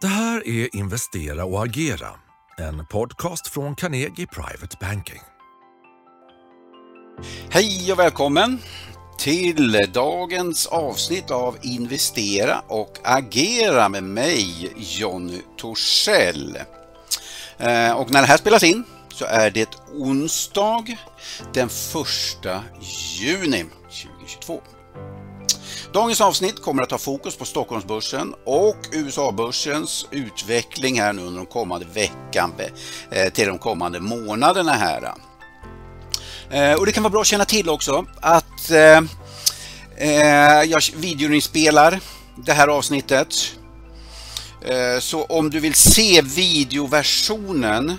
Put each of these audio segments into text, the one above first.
Det här är Investera och agera, en podcast från Carnegie Private Banking. Hej och välkommen till dagens avsnitt av Investera och agera med mig Jonny Torssell. Eh, och när det här spelas in så är det onsdag den 1 juni 2022. Dagens avsnitt kommer att ha fokus på Stockholmsbörsen och USA-börsens utveckling här nu under de kommande veckan eh, till de kommande månaderna här. Eh, och det kan vara bra att känna till också att eh, jag videoinspelar det här avsnittet. Så om du vill se videoversionen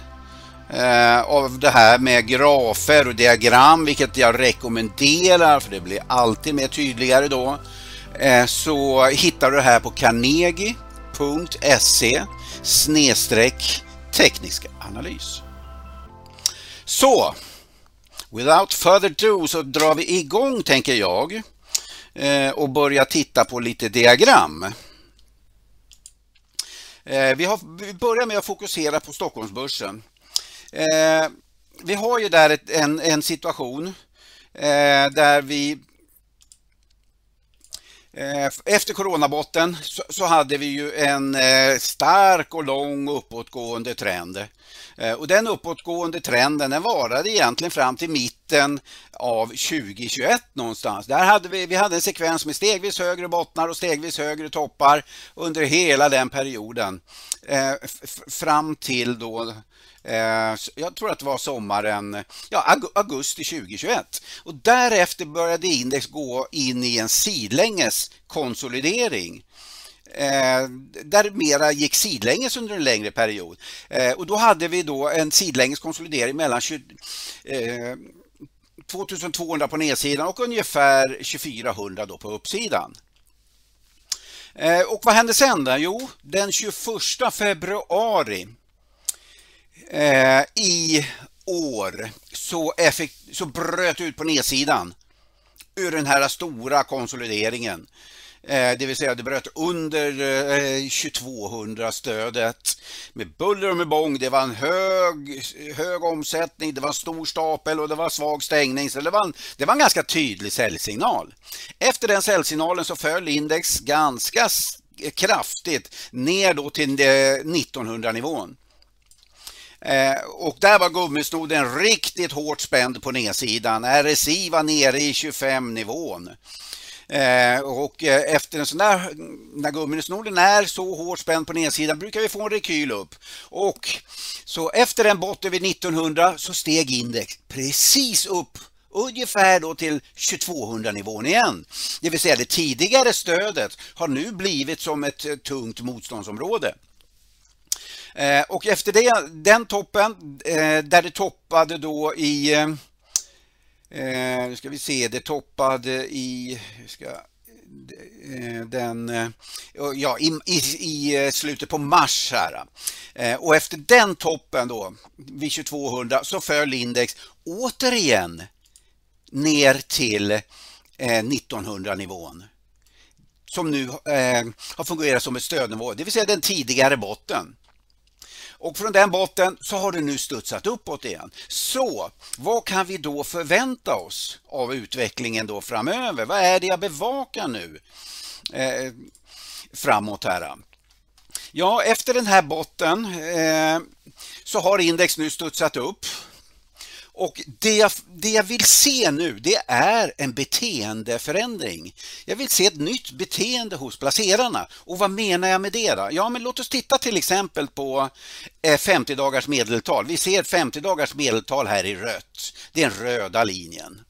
av det här med grafer och diagram, vilket jag rekommenderar för det blir alltid mer tydligare då, Eh, så hittar du det här på carnegie.se snedstreck teknisk analys. Så, without further ado så drar vi igång tänker jag eh, och börjar titta på lite diagram. Eh, vi, har, vi börjar med att fokusera på Stockholmsbörsen. Vi har ju där ett, en, en situation där vi Eh, efter coronabotten så hade vi ju en eh, stark och lång uppåtgående trend. Eh, och den uppåtgående trenden den varade egentligen fram till mitten av 2021 någonstans. Där hade vi, vi hade en sekvens med stegvis högre bottnar och stegvis högre toppar under hela den perioden. Fram till då Eh, jag tror att det var sommaren, ja, augusti 2021. Och därefter började index gå in i en sidlänges konsolidering. Eh, där mera gick sidlänges under en längre period. Eh, och då hade vi då en sidlänges konsolidering mellan 20, eh, 2200 på nedsidan och ungefär 2400 då på uppsidan. Eh, och vad hände sen då? Jo, den 21 februari eh, i år så, effekt, så bröt ut på nedsidan ur den här stora konsolideringen. Eh, det vill säga det bröt under eh, 2200 stödet med buller och med bång. Det var en hög, hög omsättning, det var en stor stapel och det var svag stängning. Så det var en, det var en ganska tydlig säljsignal. Efter den säljsignalen så föll index ganska kraftigt ner då till eh, 1900-nivån eh, och där var gummisnoden riktigt hårt spänd på nedsidan. RSI var nere i 25 nivån. Eh, och eh, efter en sån där, när gummisnoden är så hårt spänd på nedsidan brukar vi få en rekyl upp. Och så efter en botten vid 1900 så steg index precis upp ungefär då till 2200 nivån igen. Det vill säga det tidigare stödet har nu blivit som ett eh, tungt motståndsområde. Eh, och efter det, den toppen, eh, där det toppade då i, eh, nu ska vi se, det toppade i, ska, den, ja, i, i, i, slutet på mars här. Och efter den toppen då, vid 2200, så föll index återigen ner till 1900 nivån som nu eh, har fungerat som ett stödnivå, det vill säga den tidigare botten. Och från den botten så har det nu studsat uppåt igen. Så vad kan vi då förvänta oss av utvecklingen då framöver? Vad är det jag bevakar nu eh, framåt här? Ja, efter den här botten eh, så har index nu studsat upp och det jag, det jag vill se nu det är en beteendeförändring. Jag vill se ett nytt beteende hos placerarna. Och vad menar jag med det? Då? Ja, men låt oss titta till exempel på eh, 50 dagars medeltal. Vi ser 50 dagars medeltal här i rött. Det är den röda linjen.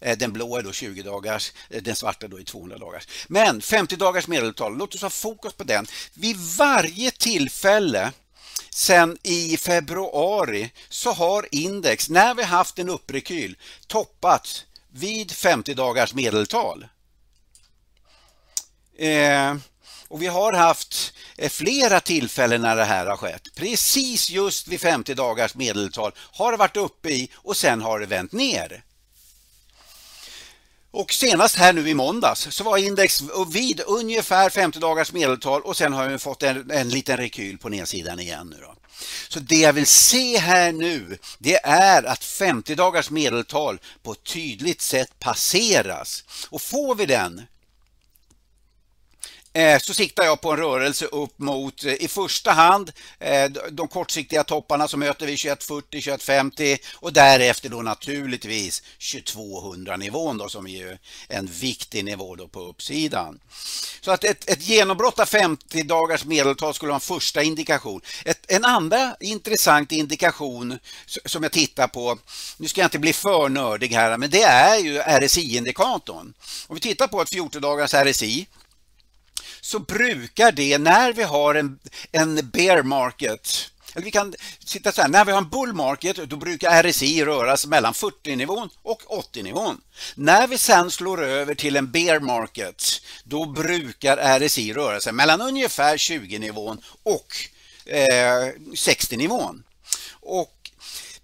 Eh, den blå är då 20 dagars, eh, den svarta då är 200 dagars. Men 50 dagars medeltal, låt oss ha fokus på den. Vid varje tillfälle sen i februari så har index, när vi haft en upprekyl, toppat vid 50 dagars medeltal. Eh, och vi har haft eh, flera tillfällen när det här har skett. Precis just vid 50 dagars medeltal har det varit uppe i och sen har det vänt ner. Och senast här nu i måndags så var index vid ungefär 50 dagars medeltal och sen har vi fått en, en liten rekyl på nedsidan igen. Nu då. Så det jag vill se här nu det är att 50 dagars medeltal på ett tydligt sätt passeras. Och får vi den Eh, så siktar jag på en rörelse upp mot eh, i första hand eh, de kortsiktiga topparna som möter vi 2140, 2150 och därefter då naturligtvis 2200 nivån då som är en viktig nivå då på uppsidan. Så att ett, ett genombrott av 50 dagars medeltal skulle vara en första indikation. Ett, en andra intressant indikation som jag tittar på, nu ska jag inte bli för nördig här, men det är ju RSI-indikatorn. Om vi tittar på ett 14 dagars RSI så brukar det när vi har en, en bear market eller vi kan sitta så här, när vi har en bull market då brukar RSI röra sig mellan 40-nivån och 80-nivån. När vi sen slår över till en bear market då brukar RSI röra sig mellan ungefär 20-nivån och eh, 60-nivån. Och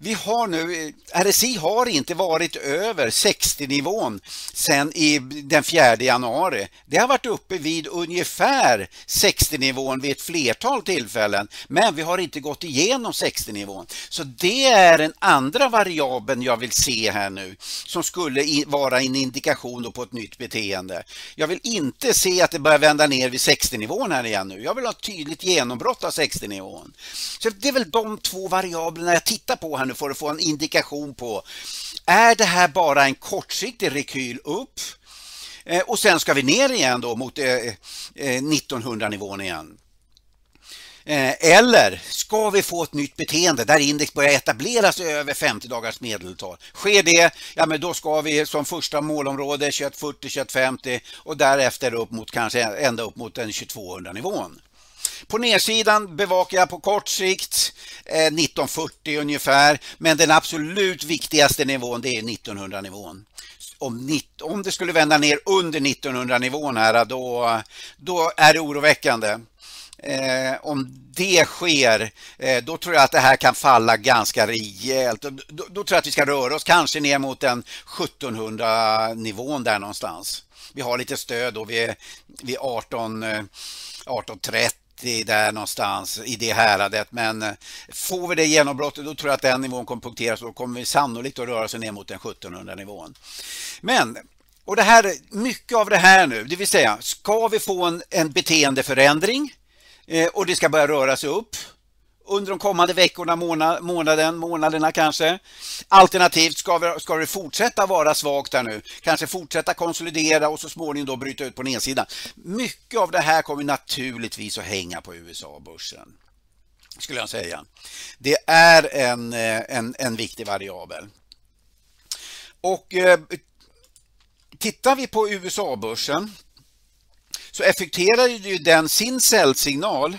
vi har nu, RSI har inte varit över 60-nivån sedan i den 4 januari. Det har varit uppe vid ungefär 60-nivån vid ett flertal tillfällen, men vi har inte gått igenom 60-nivån. Så det är den andra variabeln jag vill se här nu som skulle vara en indikation på ett nytt beteende. Jag vill inte se att det börjar vända ner vid 60-nivån här igen nu. Jag vill ha ett tydligt genombrott av 60-nivån. Så det är väl de två variablerna jag tittar på här nu för att få en indikation på är det här bara en kortsiktig rekyl upp eh, och sen ska vi ner igen då mot eh, eh, 1900-nivån igen. Eller ska vi få ett nytt beteende där index börjar etableras över 50 dagars medeltal? Sker det, ja men då ska vi som första målområde 2140, 2150 och därefter upp mot kanske ända upp mot den 2200 nivån. På nedsidan bevakar jag på kort sikt eh, 1940 ungefär, men den absolut viktigaste nivån det är 1900 nivån. Om, om det skulle vända ner under 1900 nivån här då, då är det oroväckande. Eh, om det sker, eh, då tror jag att det här kan falla ganska rejält. Då, då, då, tror jag att vi ska röra oss kanske ner mot den 1700 nivån där någonstans. Vi har lite stöd då vid, vid 18, 1830 90 där någonstans i det häradet. Men eh, får vi det genombrottet då tror jag att den nivån kommer punkteras och då kommer vi sannolikt att röra sig ner mot den 1700 nivån. Men och det här, mycket av det här nu, det vill säga ska vi få en, en beteendeförändring eh, och det ska börja röra sig upp under de kommande veckorna, månad, månaden, månaderna kanske. Alternativt ska, vi, ska det fortsätta vara svagt där nu. Kanske fortsätta konsolidera och så småningom då bryta ut på nedsidan. Mycket av det här kommer naturligtvis att hänga på USA-börsen. Skulle jag säga. Det är en, eh, en, en viktig variabel. Och eh, tittar vi på USA-börsen så effekterar ju den sin säljsignal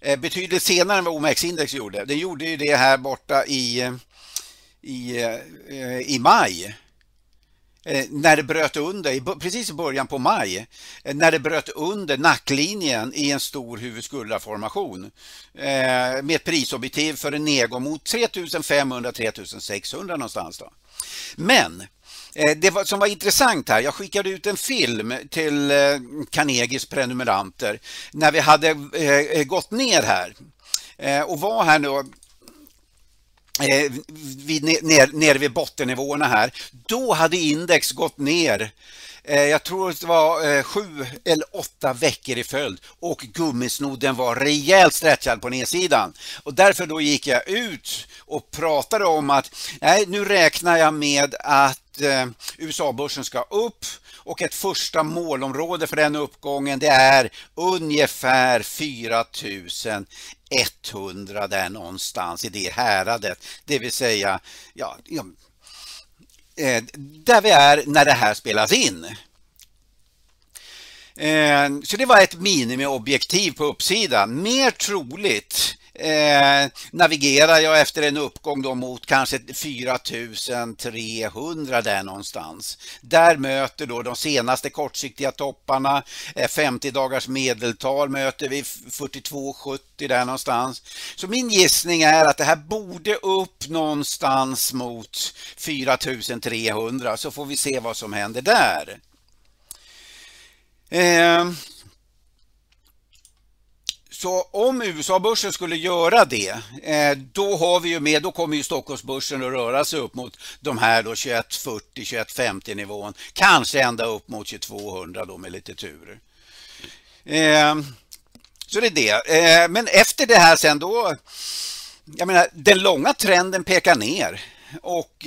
Eh, betydligt senare än vad OMX-index gjorde. Det gjorde ju det här borta i, eh, i, eh, i maj Eh, när det bröt under, precis i början på maj, eh, när det bröt under nacklinjen i en stor huvudskuldarformation eh, med ett prisobjektiv för en nedgång mot 3500-3600 någonstans. Då. Men det som var intressant här, jag skickade ut en film till Carnegies prenumeranter när vi hade gått ner här och var här nu Eh, ner, ner vid bottennivåerna här. Då hade index gått ner eh, jag tror det var eh, sju eller åtta veckor i följd och gummisnoden var rejält stretchad på nedsidan. Och därför då gick jag ut och pratade om att nej, nu räknar jag med att Eh, USA-börsen ska upp och ett första målområde för den uppgången det är ungefär 4100 där någonstans i det häradet. Det vill säga ja, ja eh, där vi är när det här spelas in. Eh, så det var ett minimiobjektiv på uppsidan. Mer troligt eh, navigerar jag efter en uppgång då mot kanske 4300 där någonstans. Där möter då de senaste kortsiktiga topparna, eh, 50 dagars medeltal möter vi 42,70 där någonstans. Så min gissning är att det här borde upp någonstans mot 4300 så får vi se vad som händer där. Eh, så om USA-börsen skulle göra det, eh, då har vi ju med, då kommer ju Stockholmsbörsen att röra sig upp mot de här då 2140, 2150 nivån. Kanske ända upp mot 2200 då med lite tur. Eh, så det är det. Eh, men efter det här sen då, jag menar den långa trenden pekar ner och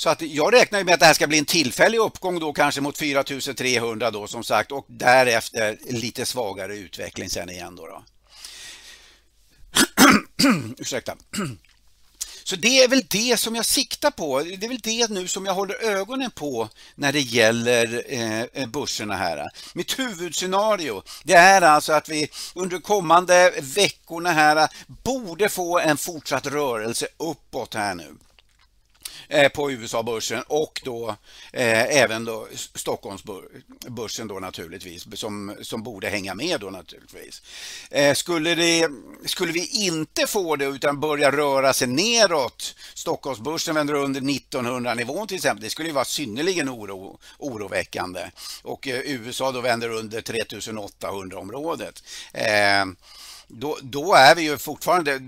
så att jag räknar med att det här ska bli en tillfällig uppgång då kanske mot 4300 då som sagt och därefter lite svagare utveckling sen igen då. då. Ursäkta. Så det är väl det som jag siktar på. Det är väl det nu som jag håller ögonen på när det gäller eh, börserna här. Mitt huvudscenario det är alltså att vi under kommande veckorna här borde få en fortsatt rörelse uppåt här nu. Eh, på USA-börsen och då eh, även då Stockholmsbörsen då naturligtvis som, som borde hänga med då naturligtvis. Eh, skulle, det, skulle vi inte få det utan börja röra sig neråt, Stockholmsbörsen vänder under 1900 nivån till exempel, det skulle ju vara synnerligen oro, oroväckande och eh, USA då vänder under 3800 området. Då, då, är vi ju fortfarande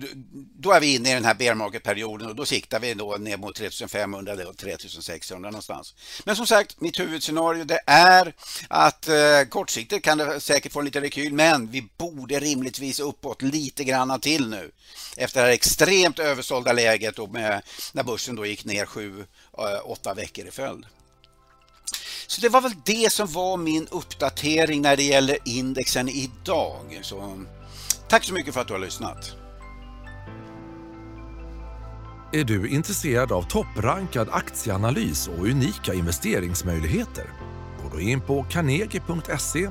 då är vi inne i den här bear market-perioden och då siktar vi då ner mot 3500 eller 3600 någonstans. Men som sagt, mitt huvudscenario det är att eh, kortsiktigt kan det säkert få en liten rekyl men vi borde rimligtvis uppåt lite granna till nu efter det här extremt översålda läget och med, när börsen då gick ner 7-8 eh, veckor i följd. Så det var väl det som var min uppdatering när det gäller indexen idag. Så Tack så mycket för att du har lyssnat. Är du intresserad av topprankad aktieanalys och unika investeringsmöjligheter? Gå då in på carnegie.se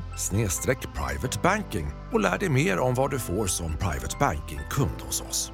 privatebanking och lär dig mer om vad du får som private banking-kund hos oss.